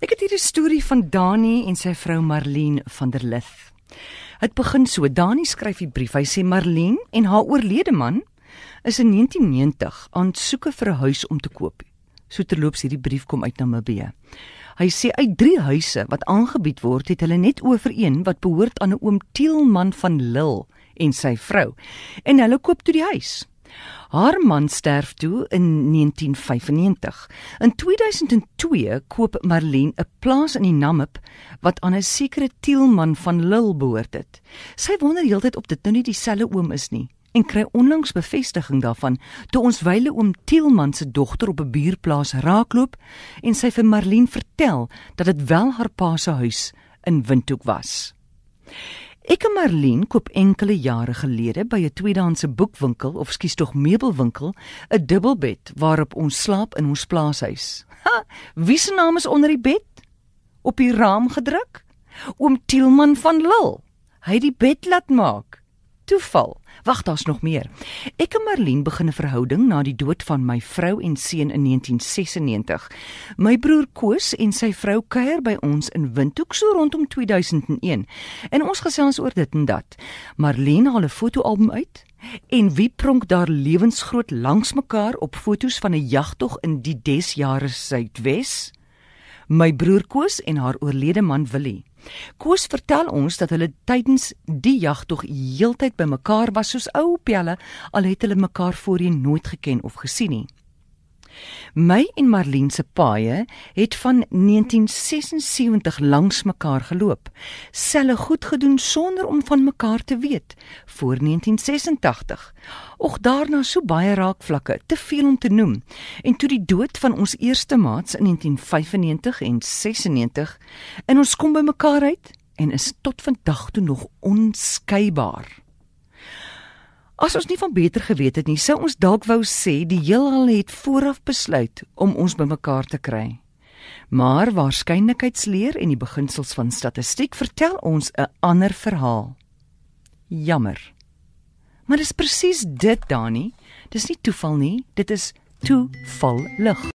Ek het hier 'n storie van Dani en sy vrou Marlene van der Lith. Dit begin so: Dani skryf 'n brief. Hy sê Marlene en haar oorlede man is in 1990 aan soeke vir 'n huis om te koop. So terloops hierdie brief kom uit Namibië. Hy sê uit drie huise wat aangebied word, het hulle net oor vir een wat behoort aan 'n oom Tielman van Lille en sy vrou. En hulle koop toe die huis. Haar man sterf toe in 1995. In 2002 koop Marlene 'n plaas in die Namib wat aan 'n sekere Tielman van Lille behoort het. Sy wonder heeltyd op dit nou nie dieselfde oom is nie en kry onlangs bevestiging daarvan toe ons wyle oom Tielman se dogter op 'n buurplaas raakloop en sy vir Marlene vertel dat dit wel haar pa se huis in Windhoek was. Ek en Marlene koop enkele jare gelede by 'n tweedehandse boekwinkel of skuis tog meubelwinkel 'n dubbelbed waarop ons slaap in ons plaashuis. Ha, wie se naam is onder die bed? Op die raam gedruk? Oom Tielman van Lille. Hy het die bed laat maak toeval. Wag, daar's nog meer. Ek en Marlene begin 'n verhouding na die dood van my vrou en seun in 1996. My broer Koos en sy vrou kuier by ons in Windhoek so rondom 2001. En ons gesels oor dit en dat. Marlene haal 'n fotoalbum uit en wie pronk daar lewensgroot langs mekaar op fotos van 'n jagtog in die Desjare Suidwes? My broer Koos en haar oorlede man Willie. Koos vertel ons dat hulle tydens die jag tog heeltyd bymekaar was soos ou pelle al het hulle mekaar voorheen nooit geken of gesien nie. My en Marlene se paaie het van 1976 langs mekaar geloop. Selle goed gedoen sonder om van mekaar te weet voor 1986. Och daarna so baie raakvlakke, te veel om te noem. En toe die dood van ons eerste maats in 1995 en 96 en ons kom by mekaar uit en is tot vandag toe nog onskeibaar. As ons nie van beter geweet het nie, sou ons dalk wou sê die heelal het vooraf besluit om ons bymekaar te kry. Maar waarskynlikheidsleer en die beginsels van statistiek vertel ons 'n ander verhaal. Jammer. Maar dis presies dit, Dani. Dis nie toeval nie, dit is toeval lig.